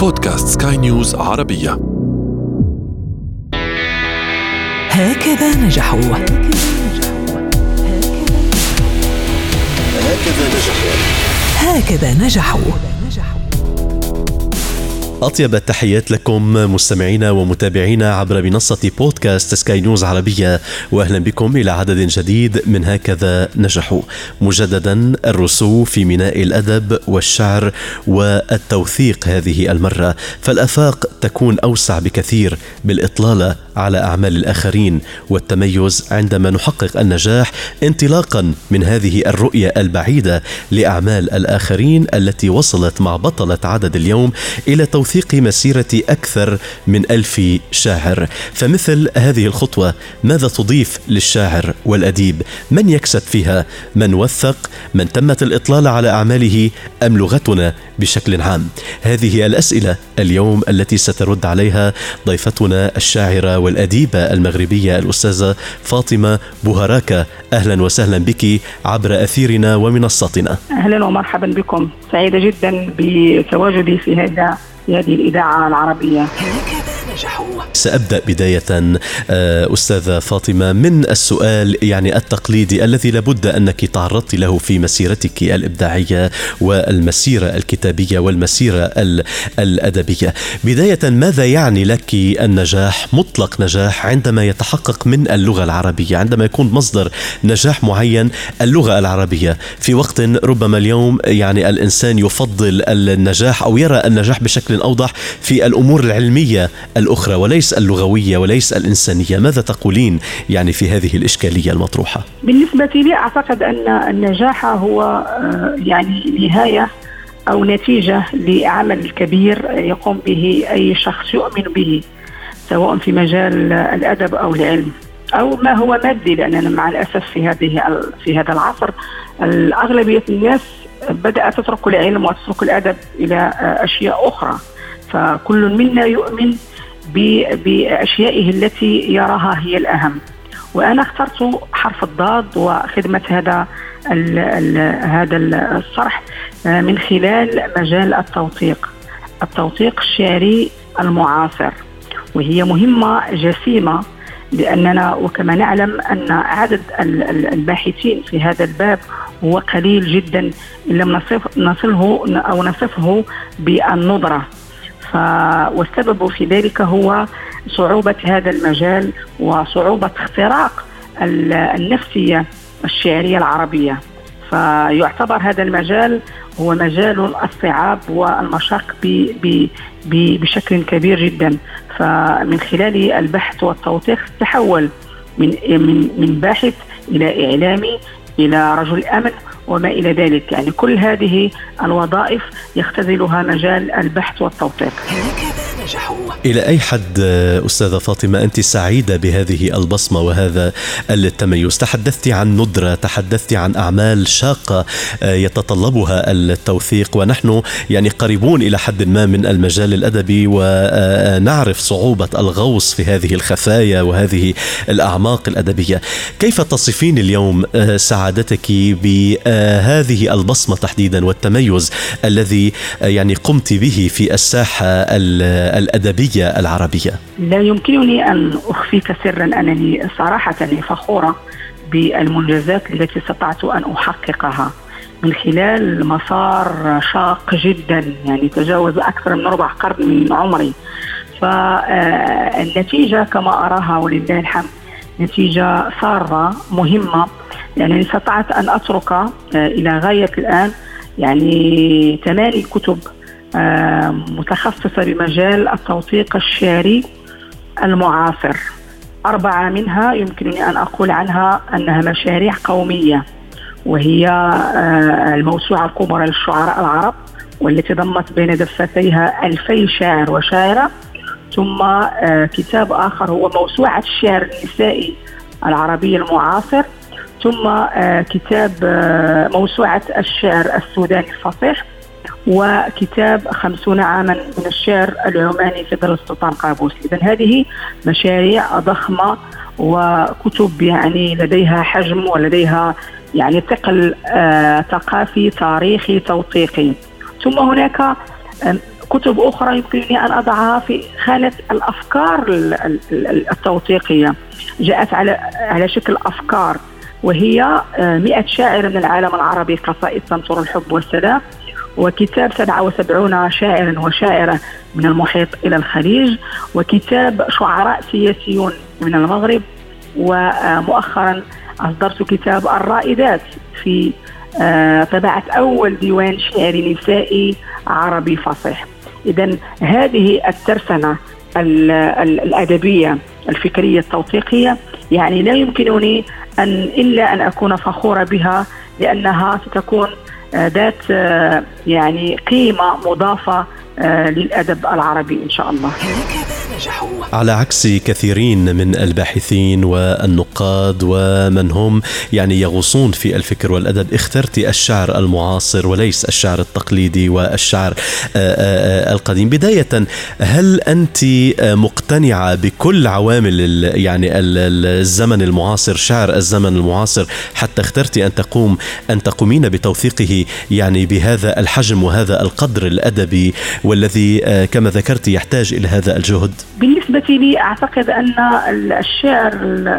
بودكاست سكاي نيوز عربية. هكذا نجحوا. هكذا نجحوا. أطيب التحيات لكم مستمعينا ومتابعينا عبر منصة بودكاست سكاي نيوز عربية وأهلا بكم إلى عدد جديد من هكذا نجحوا مجددا الرسو في ميناء الأدب والشعر والتوثيق هذه المرة. فالآفاق تكون أوسع بكثير بالإطلالة على أعمال الآخرين والتميز عندما نحقق النجاح انطلاقا من هذه الرؤية البعيدة لأعمال الآخرين التي وصلت مع بطلة عدد اليوم إلى توثيق مسيرة أكثر من ألف شاعر فمثل هذه الخطوة ماذا تضيف للشاعر والأديب؟ من يكسب فيها؟ من وثق؟ من تمت الإطلالة على أعماله أم لغتنا بشكل عام؟ هذه الأسئلة اليوم التي سترد عليها ضيفتنا الشاعرة والأديبة المغربية الأستاذة فاطمة بوهراكا أهلا وسهلا بك عبر أثيرنا ومنصتنا. أهلا ومرحبا بكم. سعيدة جدا بتواجدي في هذا في هذه هكذا نجحوا سأبدأ بداية آه، أستاذة فاطمة من السؤال يعني التقليدي الذي لابد أنك تعرضت له في مسيرتك الإبداعية والمسيرة الكتابية والمسيرة ال- الأدبية. بداية ماذا يعني لك النجاح مطلق نجاح عندما يتحقق من اللغة العربية؟ عندما يكون مصدر نجاح معين اللغة العربية. في وقت ربما اليوم يعني الإنسان يفضل النجاح أو يرى النجاح بشكل أوضح في الأمور العلمية الأخرى وليس اللغوية وليس الإنسانية. ماذا تقولين يعني في هذه الإشكالية المطروحة؟ بالنسبة لي أعتقد أن النجاح هو آه، يعني نهاية أو نتيجة لعمل كبير يقوم به أي شخص يؤمن به سواء في مجال الأدب أو العلم أو ما هو مادي لأننا مع الأسف في هذه في هذا العصر الأغلبية الناس بدأت تترك العلم وتترك الأدب إلى آه، أشياء أخرى. فكل منا يؤمن بأشيائه التي يراها هي الأهم. وأنا اخترت حرف الضاد وخدمة هذا ال ال هذا الصرح آه، من خلال مجال التوثيق. التوثيق الشعري المعاصر. وهي مهمة جسيمة لأننا وكما نعلم أن عدد ال- ال- الباحثين في هذا الباب هو قليل جدا إن لم نصف نصله أو نصفه بالندره ف... والسبب في ذلك هو صعوبة هذا المجال وصعوبة اختراق ال- النفسية الشعرية العربية. فيعتبر هذا المجال هو مجال الصعاب والمشاق ب... ب... ب... بشكل كبير جدا. فمن خلال البحث والتوثيق تحول من من من باحث إلى إعلامي إلى رجل أمن وما إلى ذلك. يعني كل هذه الوظائف يختزلها مجال البحث والتوثيق. نجحوا إلى أي حد آه، أستاذة فاطمة أنت سعيدة بهذه البصمة وهذا التميز؟ تحدثت عن ندرة تحدثت عن أعمال شاقة آه، يتطلبها التوثيق ونحن يعني قريبون إلى حد ما من المجال الأدبي ونعرف صعوبة الغوص في هذه الخفايا وهذه الأعماق الأدبية. كيف تصفين اليوم آه، سعادتك بهذه البصمة تحديدا والتميز الذي آه، يعني قمت به في الساحة ال- الأدبية العربية. لا يمكنني أن أخفيك سرا أنني صراحة فخورة بالمنجزات التي استطعت أن أحققها. من خلال مسار شاق جدا يعني تجاوز أكثر من ربع قرن من عمري. فالنتيجة كما أراها ولله الحمد نتيجة سارة مهمة. يعني استطعت أن أترك آه، إلى غاية الآن يعني ثماني كتب آه، متخصصة بمجال التوثيق الشعري المعاصر. أربعة منها يمكنني أن أقول عنها أنها مشاريع قومية وهي آه، الموسوعة الكبرى للشعراء العرب والتي ضمت بين دفتيها ألفي شاعر وشاعرة. ثم آه، كتاب آخر هو موسوعة الشعر النسائي العربي المعاصر. ثم كتاب موسوعة الشعر السوداني الفصيح. وكتاب خمسون عاما من الشعر العماني في ظل السلطان قابوس. إذا هذه مشاريع ضخمة وكتب يعني لديها حجم ولديها يعني ثقل آه ثقافي تاريخي توثيقي. ثم هناك كتب أخرى يمكنني أن أضعها في خانة الأفكار التوثيقية. جاءت على على شكل أفكار وهي 100 شاعر من العالم العربي قصائد تنصر الحب والسلام وكتاب 77 شاعرا وشاعرة من المحيط إلى الخليج وكتاب شعراء سياسيون من المغرب ومؤخرا أصدرت كتاب الرائدات في آه، طباعة أول ديوان شعري نسائي عربي فصيح. إذا هذه الترسمة الأدبية الفكرية التوثيقية يعني لا يمكنني أن إلا أن أكون فخورة بها لأنها ستكون ذات آه، يعني قيمة مضافة للأدب العربي إن شاء الله. على عكس كثيرين من الباحثين والنقاد ومن هم يعني يغوصون في الفكر والأدب اخترت الشعر المعاصر وليس الشعر التقليدي والشعر آه، آه، القديم. بداية هل أنت مقتنعة بكل عوامل يعني الزمن المعاصر شعر الزمن المعاصر حتى اخترت أن تقوم أن تقومين بتوثيقه يعني بهذا الحجم وهذا القدر الأدبي والذي آه، كما ذكرت يحتاج إلى هذا الجهد؟ بالنسبة لي أعتقد أن الشعر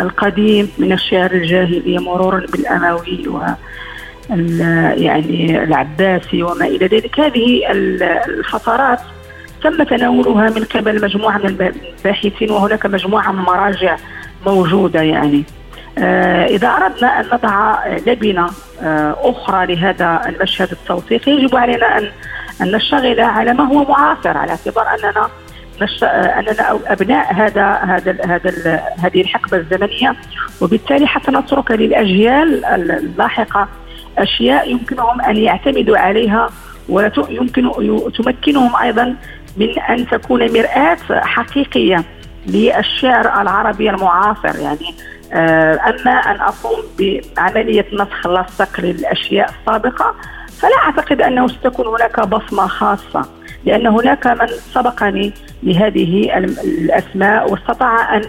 القديم من الشعر الجاهلي مرورا بالأموي و يعني العباسي وما إلى ذلك. هذه الفترات تم تناولها من قبل مجموعة من الباحثين وهناك مجموعة من المراجع موجودة يعني. آه إذا أردنا أن نضع لبنة آه أخرى لهذا المشهد التوثيقي يجب علينا أن أن نشتغل على ما هو معاصر على اعتبار أننا أننا أبناء هذا هذا هذا هذه الحقبة الزمنية. وبالتالي حتى نترك للأجيال اللاحقة أشياء يمكنهم أن يعتمدوا عليها ويمكن تمكنهم أيضا من أن تكون مرآة حقيقية للشعر العربي المعاصر. يعني آه، أما أن أقوم بعملية نسخ لصق للأشياء السابقة فلا أعتقد أنه ستكون هناك بصمة خاصة. لأن هناك من سبقني لهذه الأسماء واستطاع أن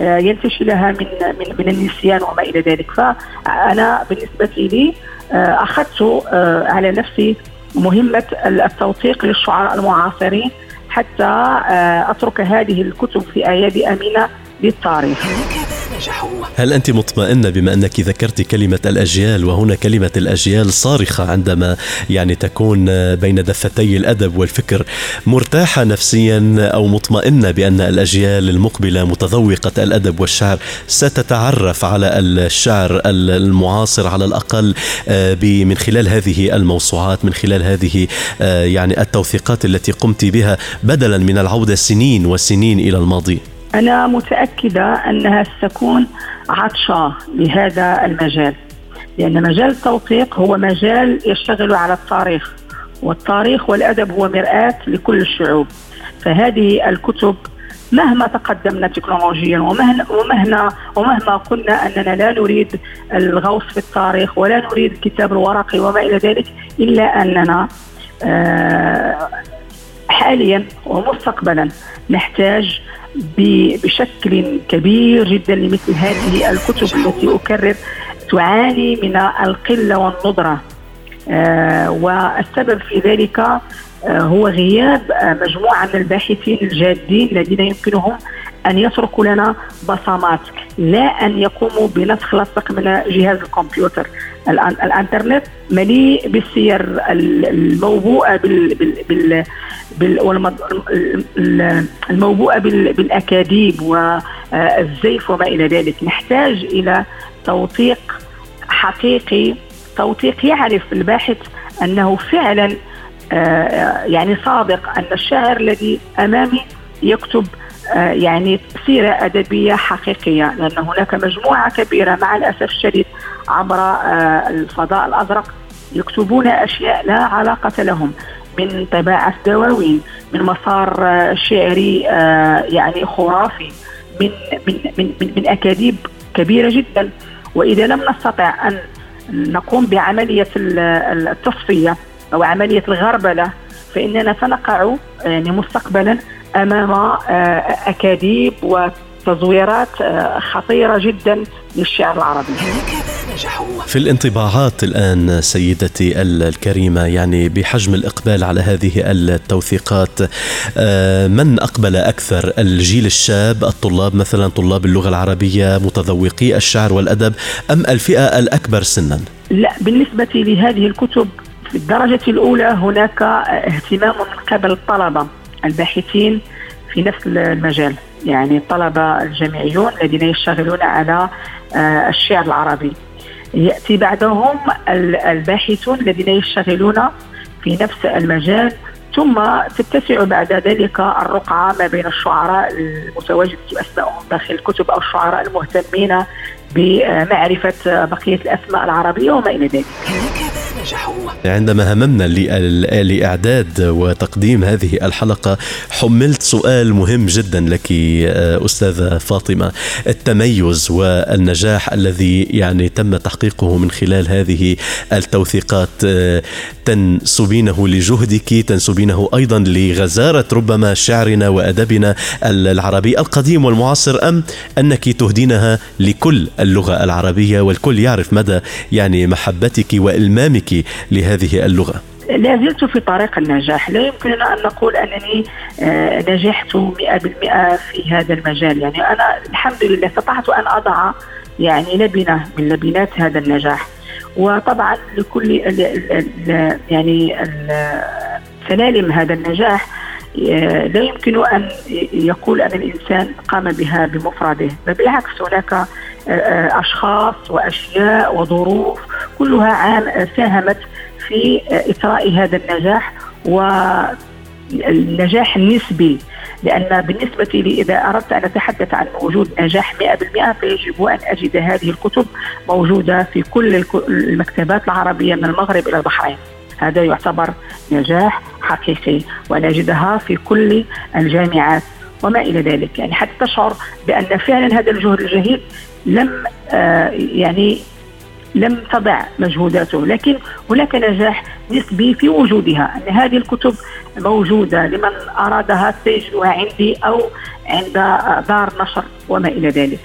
آه، ينتشلها من من من النسيان وما إلى ذلك. فأنا بالنسبة لي آه، أخذت آه، على نفسي مهمة التوثيق للشعراء المعاصرين حتى أترك هذه الكتب في أيادي أمينة للتاريخ. هل أنت مطمئنة بما أنك ذكرت كلمة الأجيال وهنا كلمة الأجيال صارخة عندما يعني تكون بين دفتي الأدب والفكر مرتاحة نفسيا أو مطمئنة بأن الأجيال المقبلة متذوقة الأدب والشعر ستتعرف على الشعر المعاصر على الأقل آه، من خلال هذه الموسوعات من خلال هذه آه، يعني التوثيقات التي قمت بها بدلا من العودة سنين وسنين إلى الماضي. أنا متأكدة أنها ستكون عطشة لهذا المجال. لأن مجال التوثيق هو مجال يشتغل على التاريخ والتاريخ والأدب هو مرآة لكل الشعوب. فهذه الكتب مهما تقدمنا تكنولوجيا ومهما ومهما قلنا أننا لا نريد الغوص في التاريخ ولا نريد الكتاب الورقي وما إلى ذلك إلا أننا آه، حاليا ومستقبلا نحتاج بشكل كبير جدا لمثل هذه الكتب التي أكرر تعاني من القلة والندره آه والسبب في ذلك آه هو غياب مجموعة من الباحثين الجادين الذين يمكنهم أن يتركوا لنا بصمات لا أن يقوموا بنسخ لصق من جهاز الكمبيوتر. الإنترنت مليء بالسير الموبوءة بال, بال, بال الموبوءة بالأكاذيب والزيف وما إلى ذلك. نحتاج إلى توثيق حقيقي توثيق يعرف الباحث أنه فعلا آه، يعني صادق أن الشاعر الذي أمامي يكتب يعني سيرة أدبية حقيقية لأن هناك مجموعة كبيرة مع الأسف الشديد عبر آه، الفضاء الأزرق يكتبون أشياء لا علاقة لهم من طباعة دواوين من مسار آه، شعري آه، يعني خرافي من من من من, من أكاذيب كبيرة جدا. وإذا لم نستطع أن نقوم بعملية التصفية أو عملية الغربلة فإننا سنقع يعني مستقبلا أمام آه، أكاذيب وتزويرات خطيرة جدا للشعر العربي. في الانطباعات الآن سيدتي الكريمة يعني بحجم الإقبال على هذه التوثيقات آه، من أقبل أكثر؟ الجيل الشاب الطلاب مثلا طلاب اللغة العربية متذوقي الشعر والأدب أم الفئة الأكبر سنا؟ لا بالنسبة لهذه الكتب في الدرجة الأولى هناك اهتمام من قبل الطلبة الباحثين في نفس المجال. يعني الطلبة الجامعيون الذين يشتغلون على آه، الشعر العربي. يأتي بعدهم الباحثون الذين يشتغلون في نفس المجال. ثم تتسع بعد ذلك الرقعة ما بين الشعراء المتواجد أسمائهم داخل الكتب أو الشعراء المهتمين بمعرفة بقية الأسماء العربية وما إلى ذلك. عندما هممنا لإعداد وتقديم هذه الحلقة حملت سؤال مهم جدا لك أستاذة فاطمة. التميز والنجاح الذي يعني تم تحقيقه من خلال هذه التوثيقات تنسبينه لجهدك تنسبينه أيضا لغزارة ربما شعرنا وأدبنا العربي القديم والمعاصر أم أنك تهدينها لكل اللغة العربية والكل يعرف مدى يعني محبتك وإلمامك لهذه اللغة؟ لا زلت في طريق النجاح. لا يمكننا أن نقول أنني آه، نجحت 100% في هذا المجال. يعني أنا الحمد لله استطعت أن أضع يعني لبنة من لبنات هذا النجاح. وطبعا لكل يعني سلالم هذا النجاح آه، لا يمكن أن يقول أن الإنسان قام بها بمفرده. بل بالعكس هناك أشخاص وأشياء وظروف كلها عام ساهمت في إثراء هذا النجاح والنجاح النسبي. لأن بالنسبة لي إذا أردت أن أتحدث عن وجود نجاح 100% فيجب أن أجد هذه الكتب موجودة في كل المكتبات العربية من المغرب إلى البحرين. هذا يعتبر نجاح حقيقي ونجدها في كل الجامعات وما إلى ذلك. يعني حتى تشعر بأن فعلا هذا الجهد الجهيد لم آه يعني لم تضع مجهوداته لكن هناك نجاح نسبي في وجودها أن هذه الكتب موجودة لمن أرادها تجدها عندي أو عند دار نشر وما إلى ذلك.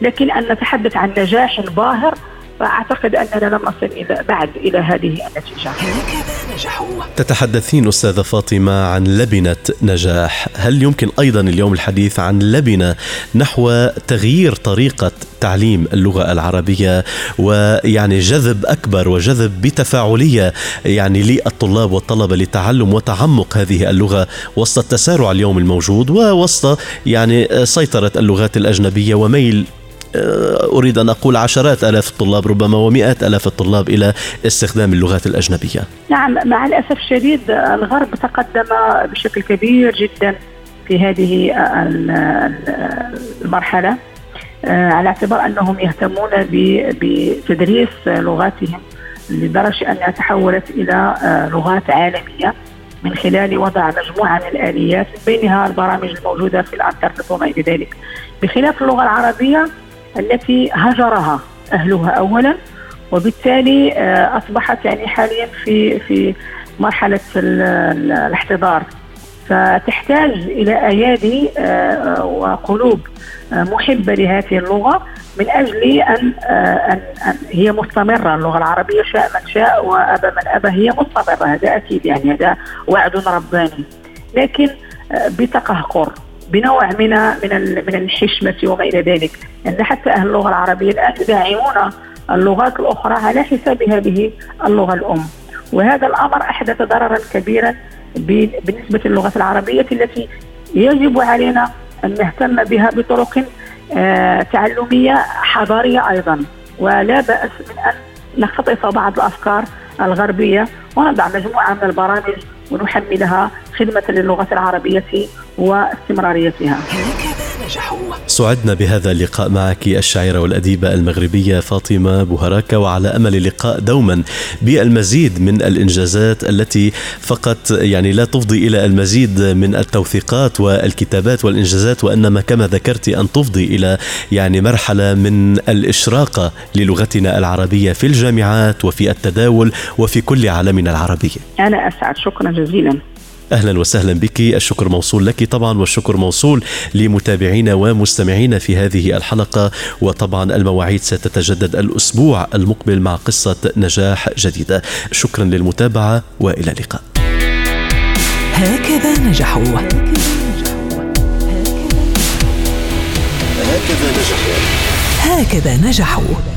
لكن أن نتحدث عن نجاح باهر فاعتقد أننا لم نصل إلى بعد إلى هذه النتيجة. تتحدثين أستاذة فاطمة عن لبنة نجاح، هل يمكن أيضا اليوم الحديث عن لبنة نحو تغيير طريقة تعليم اللغة العربية ويعني جذب أكبر وجذب بتفاعلية يعني للطلاب والطلبة لتعلم وتعمق هذه اللغة وسط التسارع اليوم الموجود ووسط يعني سيطرة اللغات الأجنبية وميل أريد أن أقول عشرات آلاف الطلاب ربما ومئات آلاف الطلاب إلى استخدام اللغات الأجنبية. نعم مع الأسف الشديد الغرب تقدم بشكل كبير جدا في هذه المرحلة آه، على اعتبار أنهم يهتمون بتدريس لغاتهم لدرجة أنها تحولت إلى آه، لغات عالمية من خلال وضع مجموعة من الآليات بينها البرامج الموجودة في الإنترنت وما إلى ذلك. بخلاف اللغة العربية التي هجرها أهلها اولا وبالتالي آه، أصبحت يعني حاليا في في مرحلة الاحتضار. فتحتاج إلى أيادي آه، وقلوب آه، محبة لهذه اللغة من أجل أن أن, هي مستمرة. اللغة العربية شاء من شاء وأبى من أبى هي مستمرة. هذا أكيد يعني هذا وعد رباني. لكن بتقهقر. بنوع من من من الحشمة إلى ذلك. ان حتى أهل اللغة العربية الآن يدعمون اللغات الأخرى على حساب هذه اللغة الأم. وهذا الأمر أحدث ضررا كبيرا بالنسبة للغة العربية التي يجب علينا أن نهتم بها بطرق آه، تعلمية حضارية أيضا. ولا بأس من أن نختطف بعض الأفكار الغربية ونضع مجموعة من البرامج ونحملها خدمة للغة العربية واستمراريتها. سعدنا بهذا اللقاء معك الشاعرة والأديبة المغربية فاطمة بوهراكة وعلى أمل اللقاء دوما بالمزيد من الإنجازات التي فقط يعني لا تفضي إلى المزيد من التوثيقات والكتابات والإنجازات وإنما كما ذكرت أن تفضي إلى يعني مرحلة من الإشراقة للغتنا العربية في الجامعات وفي التداول وفي كل عالمنا العربي. أنا أسعد. شكرا جزيلا. أهلا وسهلا بك. الشكر موصول لك طبعا والشكر موصول لمتابعينا ومستمعينا في هذه الحلقة. وطبعا المواعيد ستتجدد الأسبوع المقبل مع قصة نجاح جديدة. شكرا للمتابعة وإلى اللقاء. هكذا نجحوا. هكذا نجحوا. هكذا نجحوا.